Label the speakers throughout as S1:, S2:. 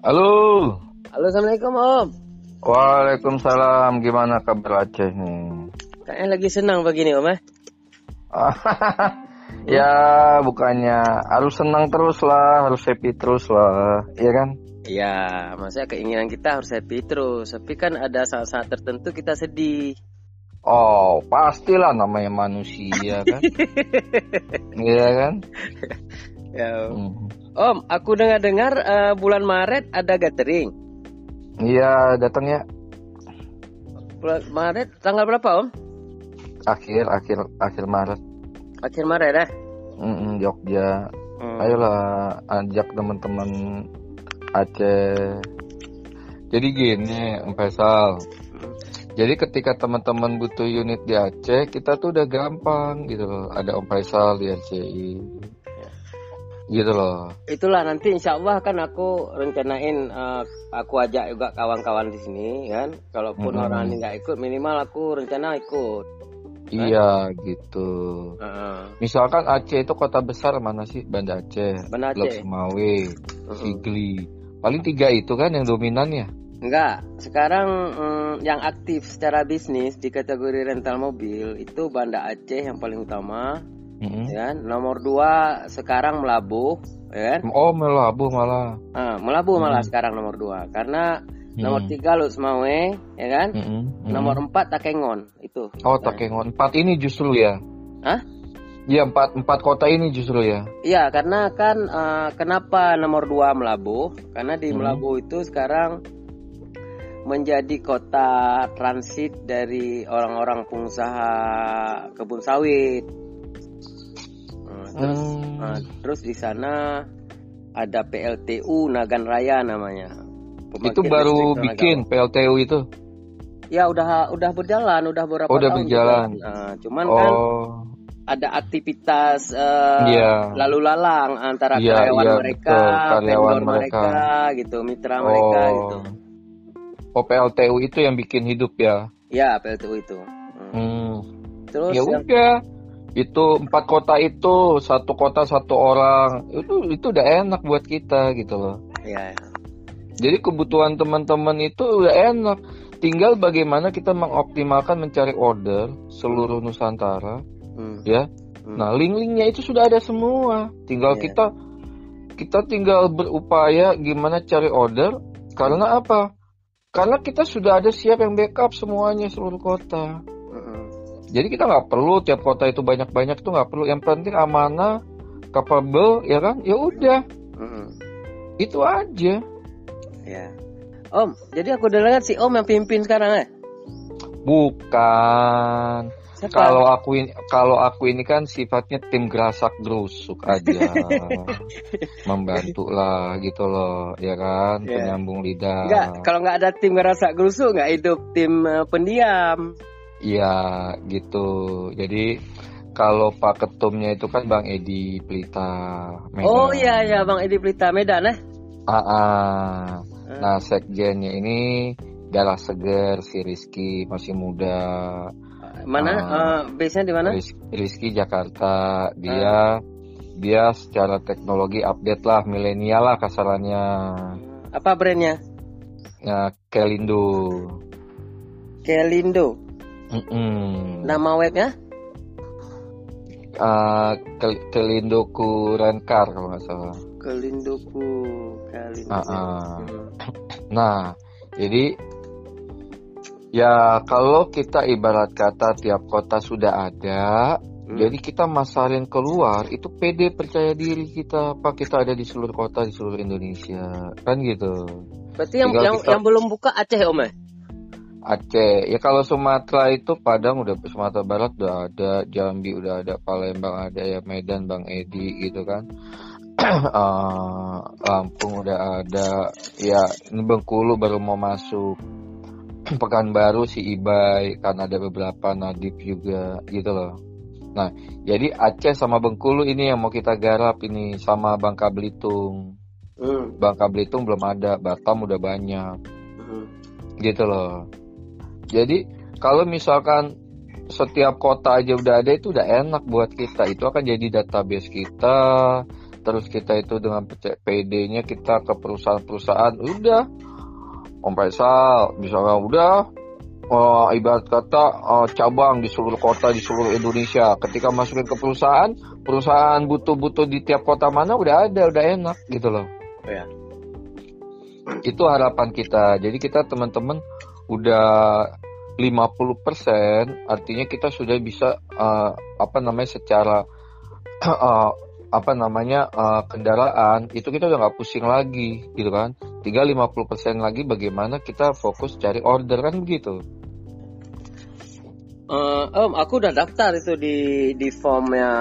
S1: Halo.
S2: Halo, assalamualaikum Om.
S1: Waalaikumsalam. Gimana kabar Aceh nih?
S2: Kayaknya lagi senang begini Om eh.
S1: ya bukannya harus senang terus lah, harus happy terus lah, iya kan?
S2: Iya, maksudnya keinginan kita harus happy terus. Tapi kan ada saat-saat tertentu kita sedih.
S1: Oh, pastilah namanya manusia kan. Iya kan?
S2: Ya. Hmm. Om, aku dengar-dengar uh, bulan Maret ada gathering.
S1: Iya, datang ya.
S2: Bulan Maret tanggal berapa, Om?
S1: Akhir, akhir, akhir Maret.
S2: Akhir Maret ya?
S1: Mm -mm, Jogja. Hmm. Ayolah, ajak teman-teman Aceh. Jadi gini, Om Faisal. Hmm. Jadi ketika teman-teman butuh unit di Aceh, kita tuh udah gampang gitu loh. Ada Om Faisal di RCI gitu loh.
S2: Itulah nanti insya Allah kan aku rencanain uh, aku ajak juga kawan-kawan di sini kan. Kalaupun hmm. orang ini nggak ikut, minimal aku rencana ikut.
S1: Kan? Iya gitu. Uh-huh. Misalkan Aceh itu kota besar mana sih? Banda Aceh,
S2: Banda Aceh,
S1: Semawe, uh-huh. Sigli. Paling tiga itu kan yang dominan ya?
S2: Enggak. Sekarang um, yang aktif secara bisnis di kategori rental mobil itu Banda Aceh yang paling utama mm-hmm. ya kan? nomor dua sekarang melabuh ya kan?
S1: oh melabuh malah
S2: ah, melabuh malah sekarang nomor dua karena mm-hmm. nomor tiga lu Semawe ya kan mm-hmm. nomor empat Takengon itu
S1: oh Takengon empat ini justru ya
S2: Hah?
S1: Iya empat empat kota ini justru ya.
S2: Iya karena kan uh, kenapa nomor dua Melabuh? Karena di hmm. Melabuh itu sekarang menjadi kota transit dari orang-orang pengusaha kebun sawit terus hmm. nah, terus di sana ada PLTU Nagan Raya namanya
S1: itu baru bikin PLTU itu
S2: ya udah udah berjalan udah beberapa
S1: oh, udah tahun berjalan
S2: nah, cuman kan oh. kan ada aktivitas uh, eh, yeah. lalu lalang antara yeah, karyawan yeah, mereka, karyawan mereka. mereka gitu, mitra oh. mereka gitu.
S1: Oh PLTU itu yang bikin hidup ya?
S2: Ya PLTU itu.
S1: Hmm. hmm. Terus ya yang... udah itu empat kota itu satu kota satu orang itu itu udah enak buat kita gitu loh.
S2: Iya.
S1: Jadi kebutuhan teman-teman itu udah enak. Tinggal bagaimana kita mengoptimalkan mencari order seluruh Nusantara, hmm. ya. Hmm. Nah link-linknya itu sudah ada semua. Tinggal yeah. kita kita tinggal berupaya gimana cari order. Karena apa? Karena kita sudah ada siap yang backup semuanya seluruh kota. Jadi kita nggak perlu tiap kota itu banyak-banyak tuh nggak perlu. Yang penting amanah, capable, ya kan? Ya udah. Mm-hmm. Itu aja.
S2: Ya. Om, jadi aku udah lihat si Om yang pimpin sekarang ya?
S1: Bukan. Kalau aku ini kalau aku ini kan sifatnya tim gerasak gerusuk aja. Membantu lah gitu loh, ya kan? Yeah. Penyambung lidah.
S2: Enggak, kalau nggak ada tim gerasak gerusuk nggak hidup tim uh, pendiam.
S1: Iya gitu. Jadi kalau Pak Ketumnya itu kan Bang Edi Pelita.
S2: Medan. Oh iya iya Bang Edi Pelita Medan eh?
S1: Ah, ah. Nah sekjennya ini darah seger si Rizky masih muda.
S2: Mana? Uh, uh, base-nya di mana?
S1: Rizky Jakarta. Dia uh. dia secara teknologi update lah milenial lah kasarannya.
S2: Apa brandnya?
S1: Ya, Kelindo.
S2: Kelindo.
S1: Mm -mm.
S2: Nama webnya?
S1: Uh, Kel Kelindoku Renkar kalau nggak salah.
S2: Kelindoku, Kelindoku. Uh -uh.
S1: Nah, jadi ya kalau kita ibarat kata tiap kota sudah ada, hmm. jadi kita masarin keluar itu PD percaya diri kita apa kita ada di seluruh kota di seluruh Indonesia kan gitu.
S2: Berarti yang yang, kita... yang belum buka Aceh Om ya?
S1: Aceh. Ya kalau Sumatera itu Padang udah Sumatera Barat udah ada Jambi udah ada Palembang ada ya Medan Bang Edi gitu kan. Uh, Lampung udah ada. Ya ini Bengkulu baru mau masuk. Pekanbaru si Ibai kan ada beberapa Nadif juga gitu loh. Nah jadi Aceh sama Bengkulu ini yang mau kita garap ini sama Bangka Belitung. Hmm. Bangka Belitung belum ada Batam udah banyak. Hmm. gitu loh jadi kalau misalkan setiap kota aja udah ada itu udah enak buat kita. Itu akan jadi database kita. terus kita itu dengan PD-nya kita ke perusahaan-perusahaan udah Om Faisal misalnya udah uh, ibarat kata uh, cabang di seluruh kota di seluruh Indonesia ketika masukin ke perusahaan perusahaan butuh-butuh di tiap kota mana udah ada udah enak gitu loh
S2: ya.
S1: itu harapan kita jadi kita teman-teman udah 50% artinya kita sudah bisa uh, apa namanya secara uh, apa namanya uh, kendaraan itu kita udah nggak pusing lagi gitu kan. Tinggal 50% lagi bagaimana kita fokus cari order kan begitu
S2: Uh, om, aku udah daftar itu di di formnya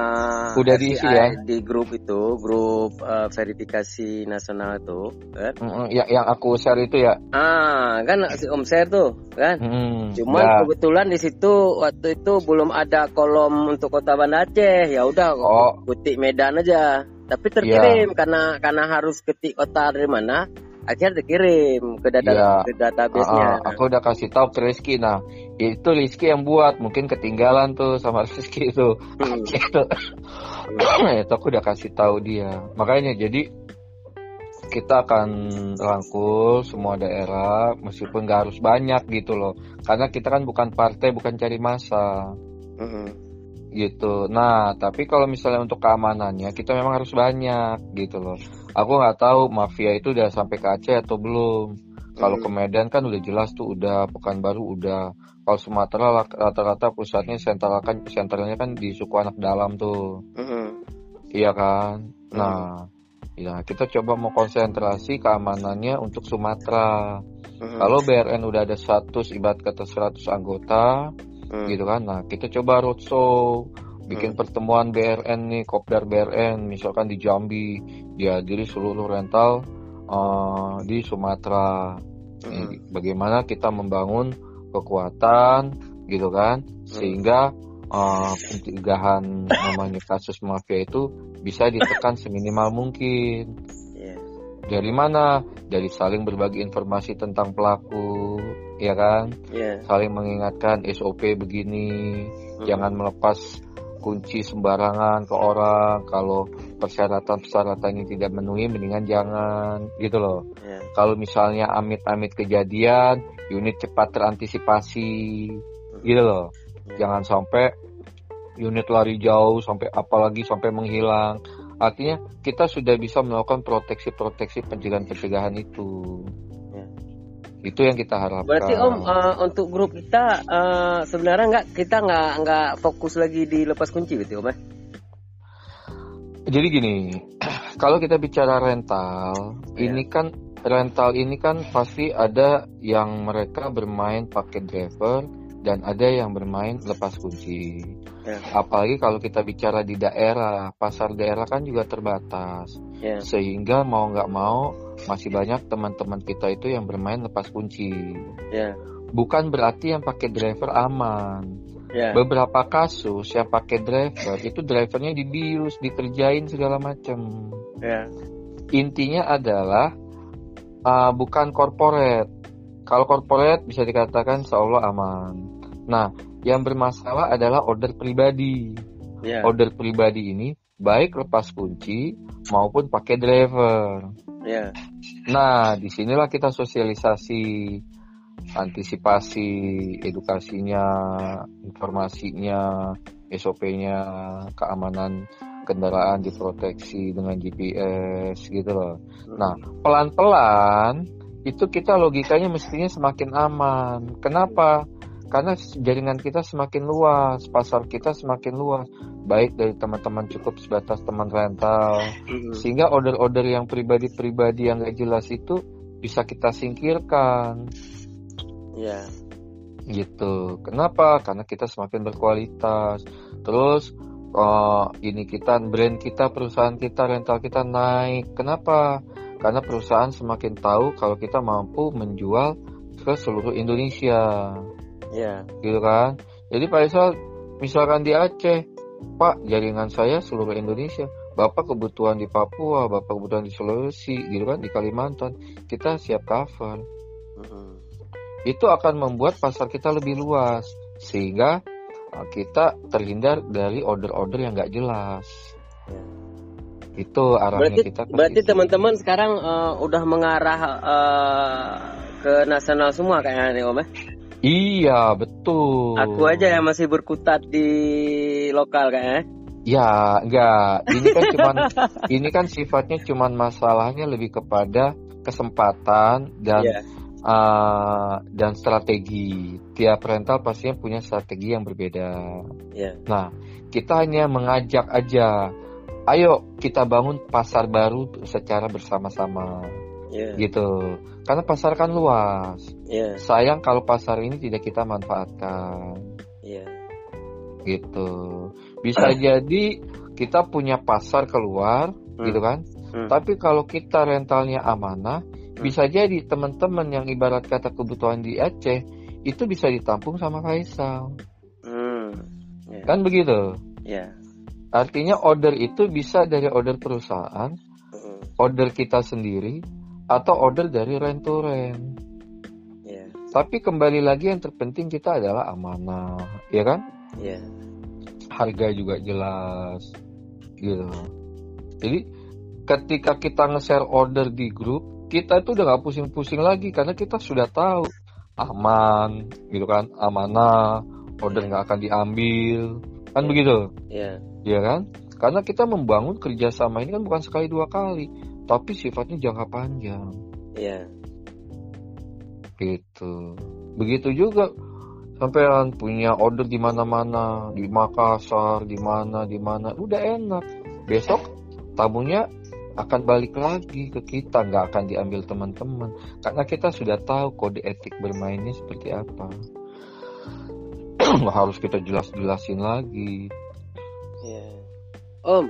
S1: udah diisi ya?
S2: di grup itu grup uh, verifikasi nasional itu kan?
S1: Mm yang yang aku share itu ya?
S2: Ah kan si om share tuh kan? Mm, cuman ya. kebetulan di situ waktu itu belum ada kolom untuk kota Banda Aceh. Ya udah oh. ketik Medan aja. Tapi terkirim ya. karena karena harus ketik kota dari mana akhirnya dikirim ke data ya. ke database-nya.
S1: Uh, aku udah kasih tahu ke Rizky. Nah, itu Rizky yang buat, mungkin ketinggalan tuh sama Rizky itu. Hmm. itu. itu aku udah kasih tahu dia. Makanya jadi kita akan rangkul semua daerah meskipun gak harus banyak gitu loh. Karena kita kan bukan partai, bukan cari masa. Hmm gitu. Nah, tapi kalau misalnya untuk keamanannya kita memang harus banyak gitu loh. Aku nggak tahu mafia itu udah sampai ke Aceh atau belum. Kalau hmm. ke Medan kan udah jelas tuh udah Pekanbaru udah. Kalau Sumatera rata-rata pusatnya sentral kan sentralnya kan di suku anak dalam tuh. Hmm. Iya kan? Hmm. Nah, ya kita coba mau konsentrasi keamanannya untuk Sumatera. Hmm. Kalau BRN udah ada 100 ibarat kata 100 anggota, hmm. gitu kan nah kita coba roadshow bikin hmm. pertemuan BRN nih kopdar BRN misalkan di Jambi dihadiri seluruh rental uh, di Sumatera hmm. bagaimana kita membangun kekuatan gitu kan hmm. sehingga uh, pencegahan namanya kasus mafia itu bisa ditekan seminimal mungkin dari mana? Dari saling berbagi informasi tentang pelaku, ya kan? Yeah. Saling mengingatkan SOP begini, hmm. jangan melepas kunci sembarangan ke orang. Kalau persyaratan-persyaratan ini tidak memenuhi, mendingan jangan, gitu loh. Yeah. Kalau misalnya amit-amit kejadian, unit cepat terantisipasi, hmm. gitu loh. Yeah. Jangan sampai unit lari jauh sampai apalagi sampai menghilang Artinya kita sudah bisa melakukan proteksi-proteksi pencegahan-pencegahan itu. Itu yang kita harapkan.
S2: Berarti Om uh, untuk grup kita uh, sebenarnya nggak kita nggak nggak fokus lagi di lepas kunci gitu Om ya?
S1: Jadi gini, kalau kita bicara rental, ya. ini kan rental ini kan pasti ada yang mereka bermain pakai driver dan ada yang bermain lepas kunci. Yeah. Apalagi kalau kita bicara di daerah, pasar daerah kan juga terbatas, yeah. sehingga mau nggak mau masih banyak teman-teman kita itu yang bermain lepas kunci. Yeah. Bukan berarti yang pakai driver aman. Yeah. Beberapa kasus yang pakai driver itu drivernya dibius, dikerjain segala macam. Yeah. Intinya adalah uh, bukan corporate kalau corporate bisa dikatakan seolah aman. Nah, yang bermasalah adalah order pribadi. Yeah. Order pribadi ini baik lepas kunci maupun pakai driver. Yeah. Nah, di sinilah kita sosialisasi, antisipasi, edukasinya, informasinya, SOP-nya, keamanan kendaraan diproteksi dengan GPS gitu loh. Nah, pelan-pelan itu kita logikanya mestinya semakin aman. Kenapa? Karena jaringan kita semakin luas, pasar kita semakin luas, baik dari teman-teman cukup sebatas teman rental, mm-hmm. sehingga order-order yang pribadi-pribadi yang gak jelas itu bisa kita singkirkan.
S2: Ya. Yeah.
S1: Gitu. Kenapa? Karena kita semakin berkualitas. Terus uh, ini kita brand kita, perusahaan kita, rental kita naik. Kenapa? karena perusahaan semakin tahu kalau kita mampu menjual ke seluruh Indonesia.
S2: Ya. Yeah.
S1: Gitu kan? Jadi Pak Isal, misalkan di Aceh, Pak jaringan saya seluruh Indonesia. Bapak kebutuhan di Papua, Bapak kebutuhan di Sulawesi, gitu kan, di Kalimantan, kita siap cover. Mm-hmm. Itu akan membuat pasar kita lebih luas, sehingga uh, kita terhindar dari order-order yang nggak jelas. Yeah itu arahnya
S2: Berarti
S1: kita ke
S2: berarti teman-teman sekarang eh, udah mengarah eh, ke nasional semua kayaknya nih Om ya.
S1: Iya, betul.
S2: Aku aja yang masih berkutat di lokal kayaknya.
S1: Ya, enggak. Ini kan cuman ini kan sifatnya cuman masalahnya lebih kepada kesempatan dan
S2: Iya.
S1: uh, dan strategi. Tiap rental pastinya punya strategi yang berbeda.
S2: Iya.
S1: Nah, kita hanya mengajak aja. Ayo kita bangun pasar baru secara bersama-sama
S2: Iya.
S1: gitu. Karena pasar kan luas.
S2: Iya.
S1: Sayang kalau pasar ini tidak kita manfaatkan.
S2: Iya.
S1: gitu. Bisa jadi kita punya pasar keluar,
S2: Hmm.
S1: gitu kan?
S2: Hmm.
S1: Tapi kalau kita rentalnya amanah, bisa jadi teman-teman yang ibarat kata kebutuhan di Aceh itu bisa ditampung sama Faisal.
S2: Hmm. Iya.
S1: Kan begitu?
S2: Iya.
S1: Artinya order itu bisa dari order perusahaan,
S2: Hmm.
S1: order kita sendiri, atau order dari rent to rent.
S2: Iya.
S1: Tapi kembali lagi yang terpenting kita adalah amanah, ya kan?
S2: Iya.
S1: harga juga jelas gitu jadi ketika kita nge-share order di grup kita itu udah nggak pusing-pusing lagi karena kita sudah tahu aman gitu kan amanah order nggak akan diambil kan
S2: Iya.
S1: begitu
S2: Iya.
S1: ya kan karena kita membangun kerjasama ini kan bukan sekali dua kali tapi sifatnya jangka panjang.
S2: Iya.
S1: gitu. Begitu juga sampean punya order di mana-mana di Makassar di mana di mana udah enak. Besok tamunya akan balik lagi ke kita nggak akan diambil teman-teman. Karena kita sudah tahu kode etik bermainnya seperti apa. Nggak harus kita jelas-jelasin lagi.
S2: Iya. Om,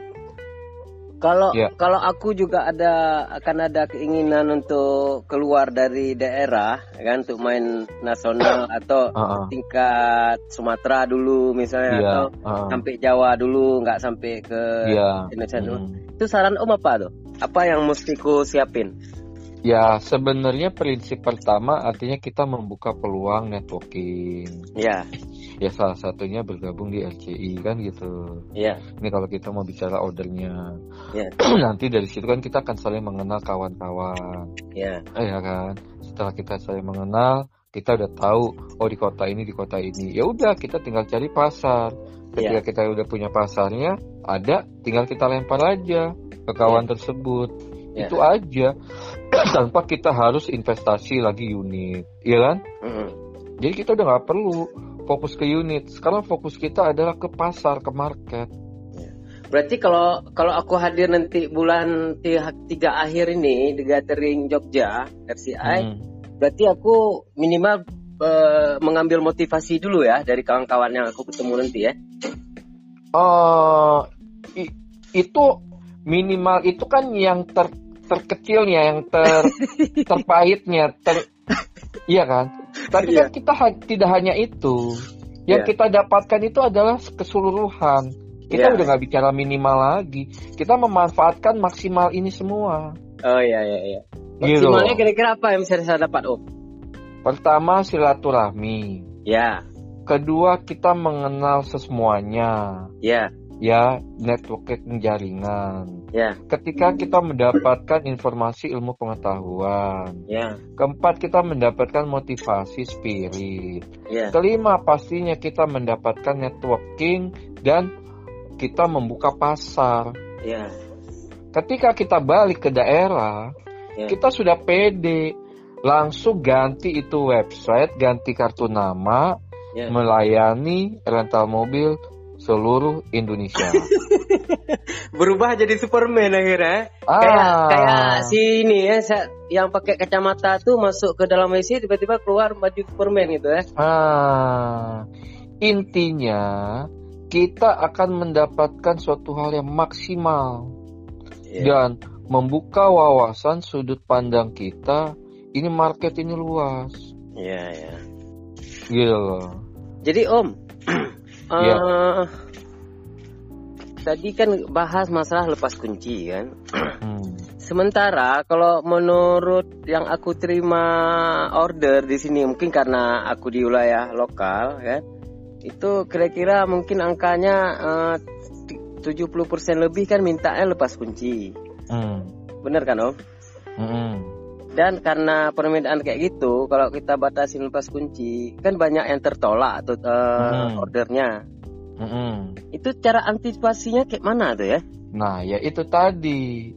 S2: kalau
S1: Ya.
S2: kalau aku juga ada akan ada keinginan untuk keluar dari daerah, kan, untuk main nasional atau
S1: Ah, ah.
S2: tingkat Sumatera dulu misalnya
S1: Iya,
S2: atau
S1: ah,
S2: sampai Jawa dulu, nggak sampai ke
S1: iya.
S2: Indonesia dulu.
S1: Hmm.
S2: Itu saran Om apa tuh? Apa yang mesti ku siapin?
S1: Ya sebenarnya prinsip pertama artinya kita membuka peluang networking.
S2: Ya,
S1: Ya salah satunya bergabung di RCI kan gitu.
S2: ya,
S1: Ini kalau kita mau bicara ordernya.
S2: ya,
S1: Nanti dari situ kan kita akan saling mengenal kawan-kawan.
S2: ya,
S1: Eh, ya kan. Setelah kita saling mengenal, kita udah tahu oh di kota ini di kota ini. Ya udah kita tinggal cari pasar. Ketika kita udah punya pasarnya, ada tinggal kita lempar aja ke kawan tersebut.
S2: Ya.
S1: Itu aja. Tanpa kita harus investasi lagi unit, iya kan?
S2: Mm-mm.
S1: Jadi kita udah nggak perlu fokus ke unit. Sekarang fokus kita adalah ke pasar, ke market.
S2: Berarti kalau kalau aku hadir nanti bulan ti- tiga akhir ini di Gathering Jogja RCI,
S1: Hmm.
S2: berarti aku minimal eh, mengambil motivasi dulu ya dari kawan-kawan yang aku ketemu nanti ya.
S1: Eh, i- itu minimal itu kan yang ter terkecilnya, yang ter terpahitnya, ter iya kan? Tapi kan kita ha- tidak hanya itu. Yang
S2: Iya.
S1: kita dapatkan itu adalah keseluruhan. Kita
S2: Iya.
S1: udah nggak bicara minimal lagi. Kita memanfaatkan maksimal ini semua.
S2: Oh iya iya iya.
S1: Gitu.
S2: Maksimalnya kira-kira apa yang bisa saya dapat Om?
S1: Pertama silaturahmi.
S2: Ya,
S1: Kedua kita mengenal semuanya.
S2: ya,
S1: Ya, networking jaringan.
S2: ya,
S1: Ketika kita mendapatkan informasi ilmu pengetahuan.
S2: ya,
S1: Keempat, kita mendapatkan motivasi spirit.
S2: ya,
S1: Kelima, pastinya kita mendapatkan networking dan kita membuka pasar.
S2: ya,
S1: Ketika kita balik ke daerah,
S2: Ya.
S1: kita sudah pede. Langsung ganti itu website, ganti kartu nama,
S2: ya.
S1: melayani rental mobil seluruh Indonesia.
S2: Berubah jadi Superman akhirnya.
S1: ah,
S2: Kayak kayak si ini ya, yang pakai kacamata tuh masuk ke dalam WC tiba-tiba keluar baju Superman gitu ya.
S1: ah, intinya kita akan mendapatkan suatu hal yang maksimal
S2: Iya.
S1: dan membuka wawasan sudut pandang kita. Ini market ini luas,
S2: Iya, iya.
S1: gitu loh.
S2: Jadi Om,
S1: Iya.
S2: eh, tadi kan bahas masalah lepas kunci kan.
S1: Hmm.
S2: Sementara kalau menurut yang aku terima order di sini mungkin karena aku di wilayah lokal ya, itu kira-kira mungkin angkanya eh, ti- 70% lebih kan mintanya lepas kunci.
S1: Hmm.
S2: Bener kan Om?
S1: Mm-mm.
S2: Dan karena permintaan kayak gitu, kalau kita batasin lepas kunci, kan banyak yang tertolak atau eh,
S1: Hmm.
S2: ordernya.
S1: Mm-mm.
S2: Itu cara antisipasinya kayak mana tuh ya?
S1: Nah, ya itu tadi.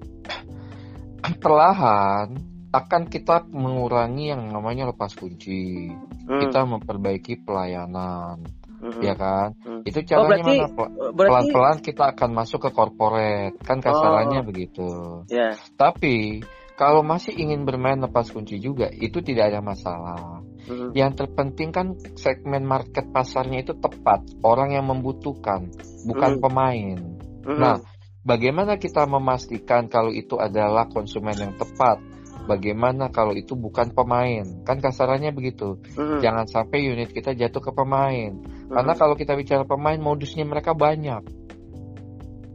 S1: Perlahan akan kita mengurangi yang namanya lepas kunci.
S2: Hmm,
S1: Kita memperbaiki pelayanan,
S2: hmm,
S1: ya kan?
S2: hmm.
S1: Itu
S2: Oh
S1: caranya
S2: berarti
S1: mana? Pel-
S2: berarti
S1: Pelan-pelan kita akan masuk ke corporate. Kan kasarannya
S2: Oh.
S1: begitu.
S2: ya.
S1: Tapi kalau masih ingin bermain lepas kunci juga, itu tidak ada masalah.
S2: Hmm,
S1: Yang terpenting kan segmen market pasarnya itu tepat, orang yang membutuhkan, bukan
S2: Hmm.
S1: pemain.
S2: hmm,
S1: Nah, bagaimana kita memastikan kalau itu adalah konsumen yang tepat? Bagaimana kalau itu bukan pemain? Kan kasarannya begitu.
S2: hmm,
S1: Jangan sampai unit kita jatuh ke pemain.
S2: hmm.
S1: Karena kalau kita bicara pemain, modusnya mereka banyak.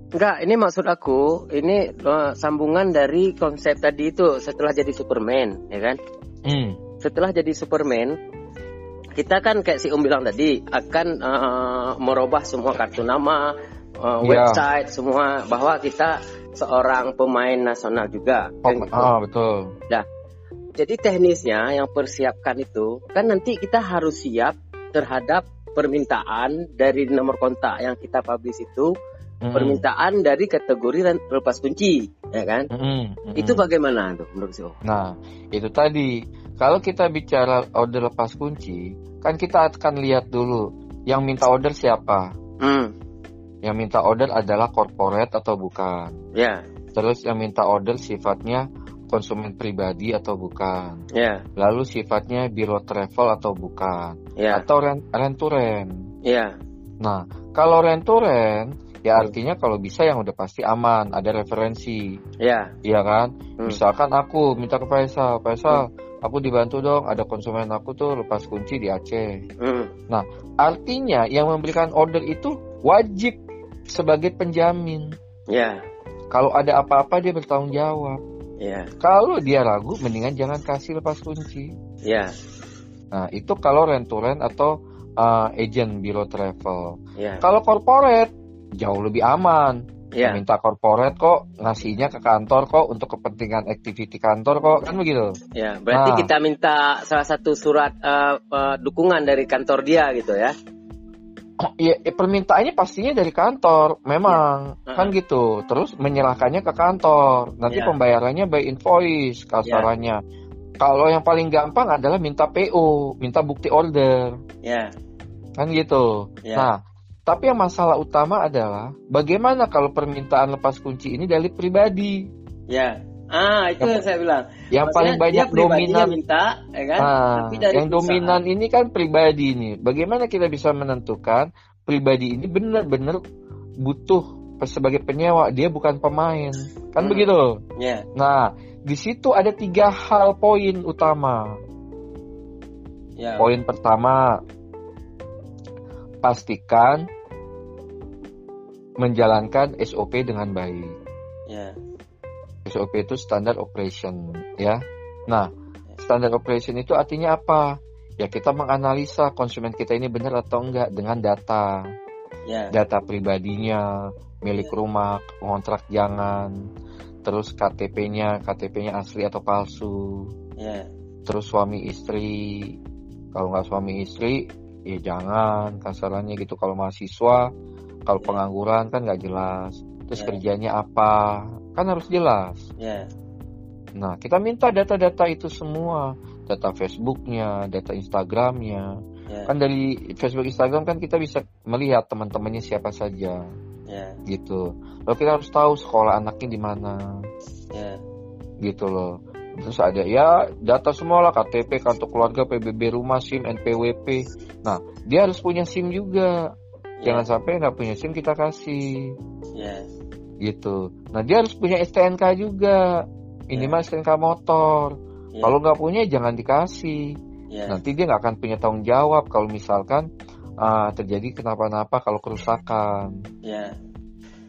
S2: Enggak, ini maksud aku, ini eh, sambungan dari konsep tadi itu setelah jadi Superman, ya kan?
S1: Hmm.
S2: Setelah jadi Superman, kita kan kayak si Om bilang tadi akan eh, merubah semua kartu nama, eh,
S1: Iya.
S2: website semua bahwa kita seorang pemain nasional juga. kan
S1: Oh,
S2: gitu.
S1: ah, betul.
S2: Jadi teknisnya yang persiapkan itu kan nanti kita harus siap terhadap permintaan dari nomor kontak yang kita publish itu,
S1: Mm-mm.
S2: permintaan dari kategori ren- lepas kunci, ya kan?
S1: Mm-mm. Mm-mm.
S2: Itu bagaimana tuh menurut Om?
S1: Nah, itu tadi. Kalau kita bicara order lepas kunci, kan kita akan lihat dulu yang minta order siapa.
S2: Hmm,
S1: Yang minta order adalah corporate atau bukan.
S2: ya,
S1: Terus yang minta order sifatnya konsumen pribadi atau bukan.
S2: ya,
S1: Lalu sifatnya biro travel atau bukan.
S2: ya,
S1: Atau rent, rent to rent.
S2: ya,
S1: Nah, kalau rent to rent, ya artinya kalau bisa yang udah pasti aman, ada referensi.
S2: ya,
S1: Iya kan?
S2: Hmm.
S1: Misalkan aku minta ke Faisal, Faisal, aku dibantu dong, ada konsumen aku tuh lepas kunci di Aceh.
S2: hmm,
S1: Artinya yang memberikan order itu wajib sebagai penjamin.
S2: ya,
S1: Kalau ada apa-apa dia bertanggung jawab.
S2: ya,
S1: Kalau dia ragu, mendingan jangan kasih lepas kunci.
S2: ya,
S1: Nah, itu kalau rent to rent atau uh, agent biro travel.
S2: ya,
S1: Kalau corporate, jauh lebih aman.
S2: ya,
S1: Minta corporate kok, ngasihnya ke kantor kok untuk kepentingan activity kantor kok, kan begitu.
S2: ya. Berarti
S1: Nah.
S2: kita minta salah satu surat eh, eh, dukungan dari kantor dia gitu ya?
S1: Ya, ya, permintaannya pastinya dari kantor, memang
S2: Ya.
S1: kan gitu. Terus menyerahkannya ke kantor, nanti
S2: Ya.
S1: pembayarannya by invoice kasarannya. Kalau yang paling gampang adalah minta PO, minta bukti order,
S2: Ya,
S1: kan gitu.
S2: ya,
S1: Nah, tapi yang masalah utama adalah bagaimana kalau permintaan lepas kunci ini dari pribadi,
S2: ya. Ah, itu yang saya bilang.
S1: yang
S2: Maksudnya
S1: paling banyak dominan.
S2: minta, ya kan?
S1: Nah,
S2: Tapi dari
S1: yang
S2: perusahaan.
S1: dominan ini kan pribadi nih. Bagaimana kita bisa menentukan pribadi ini benar-benar butuh sebagai penyewa, dia bukan pemain, kan
S2: Hmm.
S1: begitu?
S2: Ya,
S1: Nah, di situ ada tiga hal poin utama.
S2: ya,
S1: Poin pertama, pastikan menjalankan SOP dengan baik.
S2: ya,
S1: SOP itu standard operation, ya. Nah, standard operation itu artinya apa? Ya kita menganalisa konsumen kita ini benar atau enggak dengan data,
S2: ya,
S1: data pribadinya, milik rumah, kontrak jangan, terus KTP-nya, KTP-nya asli atau palsu,
S2: ya,
S1: terus suami istri, kalau nggak suami istri, ya jangan kasarannya gitu. Kalau mahasiswa, kalau pengangguran kan nggak jelas. Terus
S2: Ya.
S1: kerjanya apa, kan harus jelas.
S2: ya,
S1: Nah, kita minta data-data itu semua, data Facebooknya, data Instagramnya.
S2: ya,
S1: Kan dari Facebook Instagram kan kita bisa melihat teman-temannya siapa saja,
S2: ya,
S1: gitu. Lalu kita harus tahu sekolah anaknya di mana,
S2: ya,
S1: gitu loh. Terus ada ya data semua lah KTP, kartu keluarga, PBB rumah, SIM, NPWP. Nah, dia harus punya SIM juga. Jangan sampai nggak punya SIM kita kasih,
S2: ya,
S1: gitu. Nah, dia harus punya STNK juga. Minimal STNK motor.
S2: ya,
S1: Kalau nggak punya jangan dikasih.
S2: ya,
S1: Nanti dia nggak akan punya tanggung jawab kalau misalkan ah, terjadi kenapa-napa kalau kerusakan
S2: ya,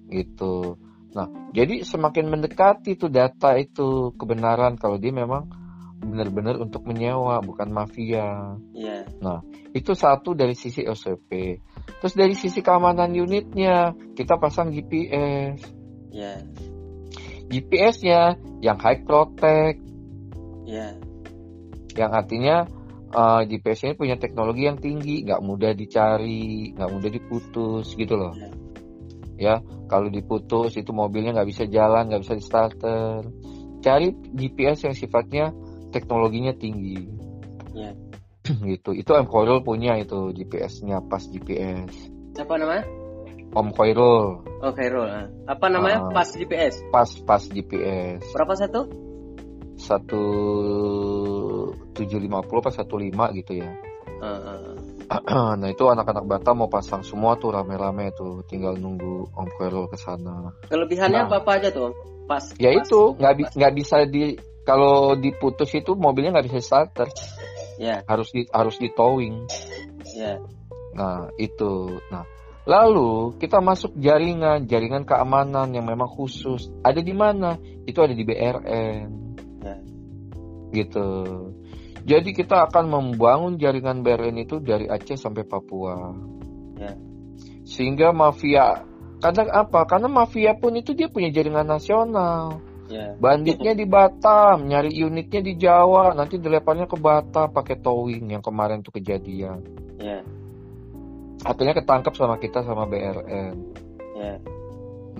S1: gitu. Nah, jadi semakin mendekati tuh data itu kebenaran kalau dia memang benar-benar untuk menyewa bukan mafia.
S2: Iya.
S1: Nah, itu satu dari sisi SOP. Terus dari sisi keamanan unitnya, kita pasang GPS.
S2: Iya.
S1: GPS-nya yang high protect,
S2: Iya.
S1: yang artinya uh, GPS ini punya teknologi yang tinggi, nggak mudah dicari, nggak mudah diputus gitu loh.
S2: Iya.
S1: Ya, kalau diputus itu mobilnya nggak bisa jalan, nggak bisa di starter. Cari GPS yang sifatnya teknologinya tinggi.
S2: Iya.
S1: gitu. Itu Om Koirul punya itu GPS-nya pas GPS.
S2: Siapa namanya?
S1: Om Koirul
S2: Oh, Khairul. ah. Apa namanya?
S1: Ah.
S2: Pas GPS.
S1: pas pas GPS
S2: Berapa satu?
S1: satu tujuh lima puluh pas satu lima gitu ya.
S2: Ah, ah.
S1: nah itu anak-anak Batam mau pasang semua tuh rame-rame tuh, tinggal nunggu Om Koirul ke sana.
S2: Kelebihannya
S1: Nah.
S2: apa, apa aja tuh? Om? Pas.
S1: Ya
S2: pas-
S1: itu nggak bi- nggak bisa di kalau diputus itu mobilnya nggak bisa starter,
S2: Ya,
S1: harus di harus di towing.
S2: ya.
S1: Nah itu, nah lalu kita masuk jaringan jaringan keamanan yang memang khusus. Ada di mana? Itu ada di BRN.
S2: Ya.
S1: Gitu. Jadi kita akan membangun jaringan BRN itu dari Aceh sampai Papua.
S2: Ya.
S1: Sehingga mafia kadang apa? Karena mafia pun itu dia punya jaringan nasional.
S2: Ya.
S1: Banditnya di Batam, nyari unitnya di Jawa, nanti dileparnya ke Batam pakai towing yang kemarin tuh kejadian.
S2: Ya.
S1: Akhirnya ketangkep sama kita sama BRN.
S2: Ya.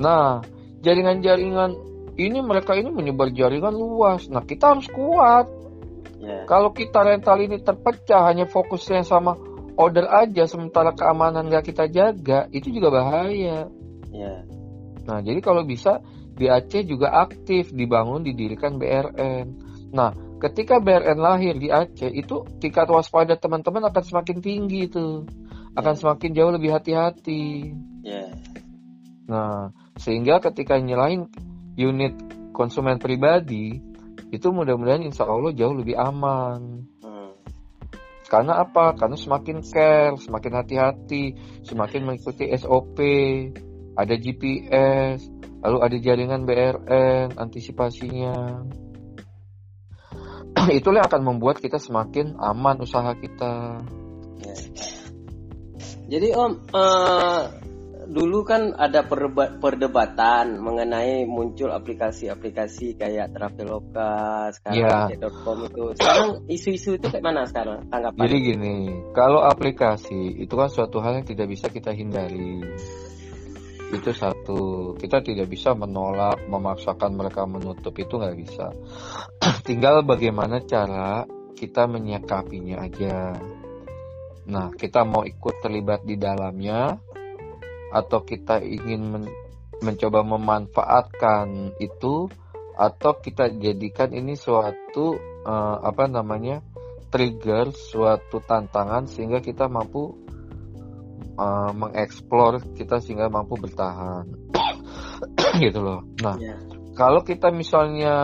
S1: Nah, jaringan-jaringan ini mereka ini menyebar jaringan luas. Nah, kita harus kuat.
S2: Ya.
S1: Kalau kita rental ini terpecah hanya fokusnya sama order aja sementara keamanan nggak kita jaga, itu juga bahaya.
S2: Ya.
S1: Nah, jadi kalau bisa di Aceh juga aktif dibangun didirikan BRN. Nah, ketika BRN lahir di Aceh itu tingkat waspada teman-teman akan semakin tinggi tuh. Akan
S2: Ya.
S1: semakin jauh lebih hati-hati.
S2: Ya.
S1: Nah, sehingga ketika nyelain unit konsumen pribadi itu mudah-mudahan insya Allah jauh lebih aman.
S2: Hmm.
S1: Karena apa? Karena semakin care, semakin hati-hati, semakin mengikuti SOP, ada GPS, lalu ada jaringan BRN, antisipasinya. Itulah akan membuat kita semakin aman usaha kita.
S2: Ya. Jadi Om, eh, dulu kan ada perdeba- perdebatan mengenai muncul aplikasi-aplikasi kayak Traveloka, sekarang
S1: Ya.
S2: Tiket.com itu. Sekarang isu-isu itu kayak mana sekarang tanggapan?
S1: Jadi gini, kalau aplikasi itu kan suatu hal yang tidak bisa kita hindari. Itu satu, kita tidak bisa menolak, memaksakan mereka menutup itu nggak bisa. Tinggal bagaimana cara kita menyikapinya aja. Nah, kita mau ikut terlibat di dalamnya, atau kita ingin men- mencoba memanfaatkan itu, atau kita jadikan ini suatu eh, apa namanya trigger, suatu tantangan sehingga kita mampu uh, mengeksplor kita sehingga mampu bertahan gitu loh. Nah,
S2: Ya.
S1: kalau kita misalnya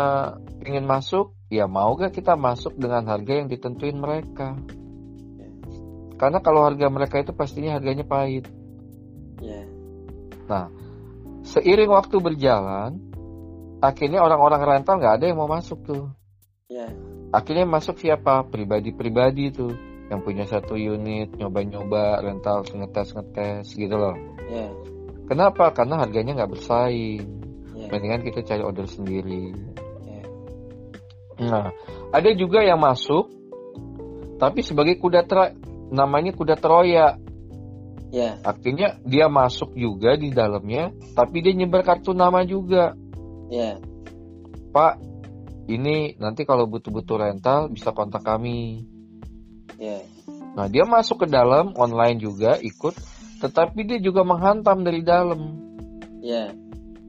S1: ingin masuk, ya mau gak kita masuk dengan harga yang ditentuin mereka? Karena kalau harga mereka itu pastinya harganya pahit.
S2: Ya.
S1: Seiring waktu berjalan, akhirnya orang-orang rental nggak ada yang mau masuk tuh.
S2: Ya.
S1: Akhirnya masuk siapa? Pribadi-pribadi tuh yang punya satu unit, nyoba-nyoba rental ngetes-ngetes gitu loh.
S2: Ya.
S1: Kenapa? Karena harganya nggak bersaing.
S2: Ya.
S1: Mendingan kita cari order sendiri.
S2: Ya.
S1: Nah, ada juga yang masuk, tapi sebagai kuda tra namanya kuda Troya.
S2: Ya.
S1: Artinya dia masuk juga di dalamnya, tapi dia nyebar kartu nama juga.
S2: Ya.
S1: Pak, ini nanti kalau butuh-butuh rental bisa kontak kami.
S2: Ya.
S1: Nah, dia masuk ke dalam online juga ikut, tetapi dia juga menghantam dari dalam.
S2: Ya.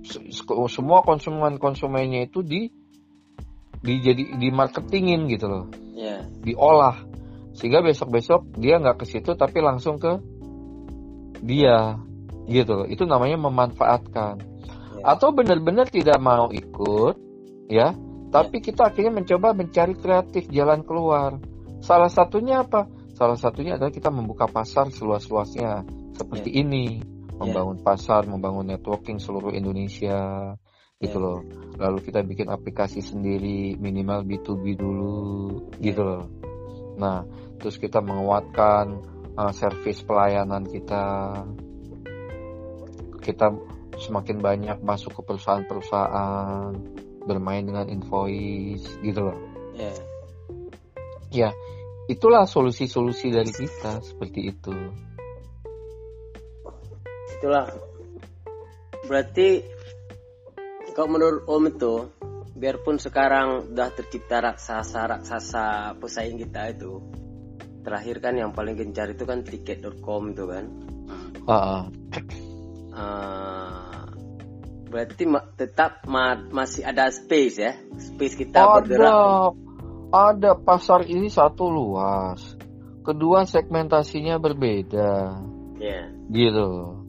S1: Se- se- Semua konsumen-konsumennya itu di dijadi di marketingin gitu loh,
S2: Ya.
S1: diolah. Sehingga besok-besok dia nggak ke situ tapi langsung ke dia gitu loh. Itu namanya memanfaatkan.
S2: Ya.
S1: Atau benar-benar tidak mau ikut ya, tapi kita akhirnya mencoba mencari kreatif jalan keluar. Salah satunya apa? Salah satunya adalah kita membuka pasar seluas-luasnya. Seperti ini, membangun pasar, membangun networking seluruh Indonesia. gitu loh. Lalu kita bikin aplikasi sendiri minimal B2B dulu gitu loh. Nah terus kita menguatkan uh, service pelayanan kita. Kita semakin banyak masuk ke perusahaan-perusahaan bermain dengan invoice gitu loh.
S2: Ya.
S1: ya itulah solusi-solusi dari kita seperti itu.
S2: Itulah. Berarti kalau menurut Om itu biarpun sekarang udah tercipta raksasa-raksasa pesaing kita itu terakhir kan yang paling gencar itu kan tiket.com itu kan?
S1: Ah.
S2: Eh, berarti ma- tetap ma- masih ada space ya? Space kita bergerak
S1: ada pasar ini satu luas. Kedua segmentasinya berbeda.
S2: Ya
S1: gitu.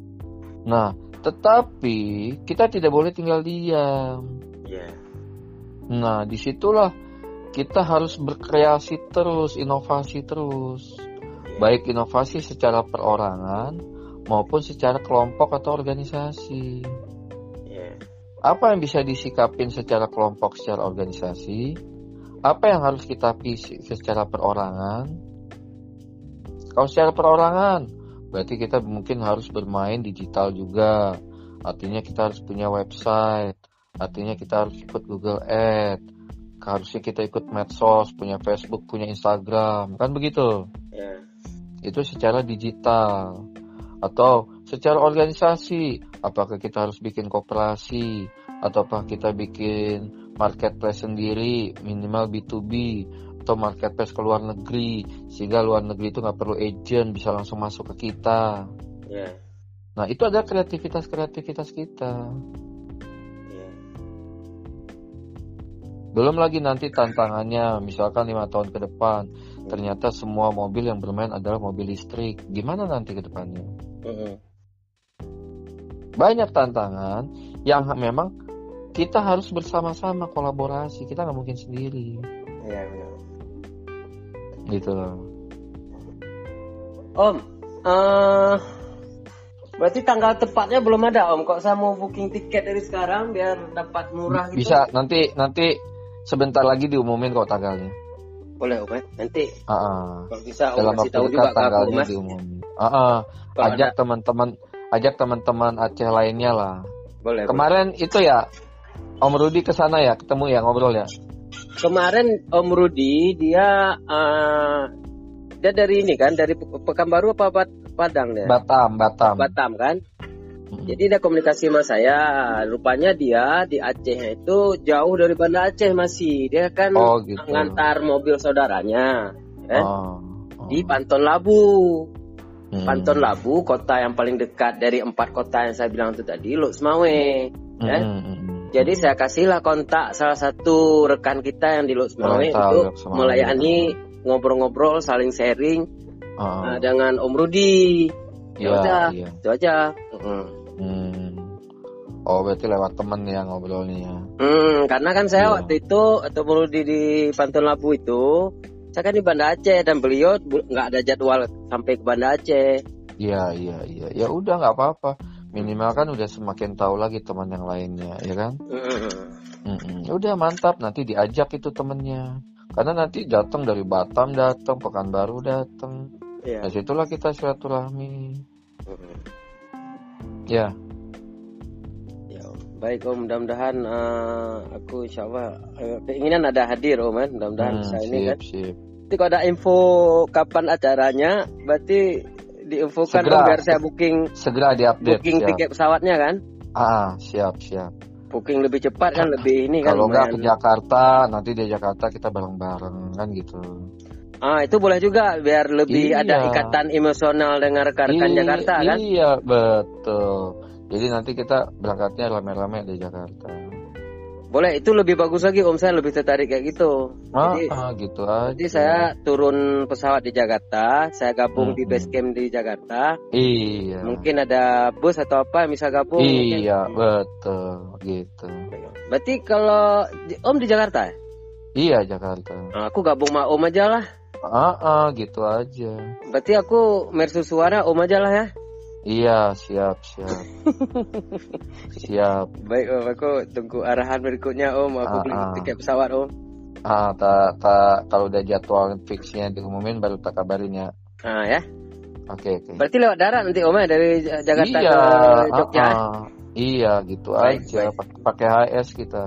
S1: Nah tetapi kita tidak boleh tinggal diam.
S2: Ya
S1: nah di situlah kita harus berkreasi terus inovasi terus. Baik inovasi secara perorangan maupun secara kelompok atau organisasi.
S2: Ya
S1: apa yang bisa disikapin secara kelompok secara organisasi apa yang harus kita visi secara perorangan? Kalau secara perorangan berarti kita mungkin harus bermain digital juga. Artinya kita harus punya website artinya kita harus ikut Google Ad harusnya kita ikut medsos punya Facebook punya Instagram kan begitu?
S2: Ya.
S1: Itu secara digital. Atau secara organisasi apakah kita harus bikin koperasi ataukah kita bikin marketplace sendiri minimal B2B atau marketplace ke luar negeri sehingga luar negeri itu nggak perlu agent bisa langsung masuk ke kita.
S2: Ya.
S1: Nah itu ada kreativitas kreativitas kita.
S2: Ya.
S1: Belum lagi nanti tantangannya misalkan lima tahun ke depan ternyata semua mobil yang bermain adalah mobil listrik. Gimana nanti ke depannya? Banyak tantangan yang memang kita harus bersama-sama kolaborasi kita nggak mungkin sendiri
S2: ya benar
S1: gitu loh
S2: Om, eh berarti tanggal tepatnya belum ada Om. Kok saya mau booking tiket dari sekarang biar dapat murah gitu?
S1: bisa nanti nanti sebentar lagi diumumin kok tanggalnya
S2: Boleh Om ya? Nanti
S1: Ah, ah.
S2: kalau bisa Om
S1: dalam waktu
S2: tahu
S1: dekat
S2: juga aku
S1: tanggalnya
S2: Mas.
S1: diumumin ah.
S2: Kalau
S1: ajak teman-teman ajak teman-teman Aceh lainnya lah
S2: boleh. boleh.
S1: kemarin itu ya Om Rudi ke sana ya ketemu ya ngobrol ya
S2: Kemarin Om Rudi dia eh, dia dari ini kan dari Pe- Pekanbaru apa Padang dia?
S1: Batam Batam
S2: Batam kan?
S1: Mm.
S2: Jadi dia komunikasi sama saya. Rupanya dia di Aceh itu jauh dari Banda Aceh masih. Dia kan
S1: oh gitu
S2: ngantar mobil saudaranya kan?
S1: oh, oh.
S2: di Panton Labu.
S1: Hmm.
S2: Panton Labu, kota yang paling dekat dari empat kota yang saya bilang itu tadi, Luk Semawe.
S1: Hmm,
S2: ya.
S1: hmm, hmm, hmm.
S2: Jadi saya kasihlah kontak salah satu rekan kita yang di untuk
S1: Luk Semawe.
S2: melayani ngobrol-ngobrol, saling sharing
S1: Oh,
S2: uh, dengan Om Rudi.
S1: iya,
S2: Ya udah,
S1: iya.
S2: itu aja. Mm.
S1: Hmm. Oh berarti lewat temen ya ngobrolnya. ya.
S2: Hmm, karena kan saya
S1: Iya.
S2: waktu itu atau Rudi di Panton Labu itu, saya kan di Banda Aceh dan beliau nggak ada jadwal sampai ke Banda Aceh.
S1: Iya iya iya. Ya udah nggak apa-apa. Minimal kan udah semakin tahu lagi teman yang lainnya, ya kan?
S2: Mm.
S1: Ya Udah mantap. Nanti diajak itu temennya. Karena nanti datang dari Batam datang, Pekanbaru datang.
S2: Iya.
S1: Dari situlah kita silaturahmi.
S2: Mm.
S1: Ya.
S2: Ya, baik Om, mudah-mudahan eh, aku insya Allah eh, keinginan ada hadir Om kan, mudah-mudahan
S1: Hmm,
S2: bisa ini kan.
S1: sip sip.
S2: Nanti kalau ada info kapan acaranya, berarti diinfokan
S1: Segera.
S2: Om biar saya booking
S1: Segera diupdate.
S2: booking
S1: siap.
S2: tiket pesawatnya kan.
S1: Ah siap siap.
S2: Booking lebih cepat kan, lebih ini kan.
S1: Kalau nggak ke. Jakarta, nanti di Jakarta kita bareng-bareng kan gitu.
S2: Ah itu boleh juga biar lebih
S1: Iya.
S2: ada ikatan emosional dengan rekan-rekan Jakarta kan.
S1: Iya, betul. Jadi nanti kita berangkatnya rame-rame di Jakarta.
S2: Boleh itu lebih bagus lagi Om saya lebih tertarik kayak gitu.
S1: Ah,
S2: Jadi
S1: ah, gitu aja.
S2: Jadi saya turun pesawat di Jakarta, saya gabung di
S1: Hmm.
S2: base camp di Jakarta.
S1: Iya.
S2: Mungkin ada bus atau apa yang bisa gabung. mungkin.
S1: Iya, betul. Gitu.
S2: Berarti kalau di- Om di Jakarta, ya?
S1: Iya, Jakarta.
S2: Nah, aku gabung sama Om aja lah.
S1: Ah, ah, gitu aja.
S2: Berarti aku mersu suara Om aja lah ya.
S1: Iya, siap, siap. siap.
S2: Baik Om, aku tunggu arahan berikutnya Om. Aku
S1: Ah,
S2: beli
S1: ah.
S2: tiket pesawat Om.
S1: Ah, tak, tak, kalau udah jadwal fixnya diumumin baru tak kabarin ya.
S2: Ah ya.
S1: Oke, oke.
S2: Berarti lewat darat nanti Om ya dari Jakarta
S1: iya,
S2: ke Jogja.
S1: ah, ah. iya, gitu
S2: Baik,
S1: aja.
S2: baik.
S1: Pakai HS kita.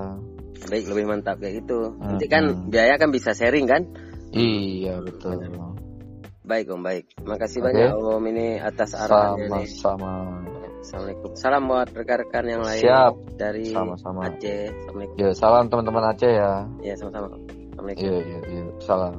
S2: Baik, lebih mantap kayak gitu.
S1: Hmm,
S2: Nanti kan
S1: hmm.
S2: biaya kan bisa sharing kan?
S1: Iya, betul.
S2: Baik Om, baik. Makasih
S1: Oke.
S2: banyak Om ini atas arahannya nih.
S1: Sama-sama.
S2: Assalamualaikum. Salam buat rekan-rekan yang lain
S1: Siap.
S2: dari
S1: Sama-sama.
S2: Aceh. Assalamualaikum.
S1: Ya, salam teman-teman Aceh ya.
S2: Ya, sama-sama. Assalamualaikum.
S1: Iya, iya, iya. Salam.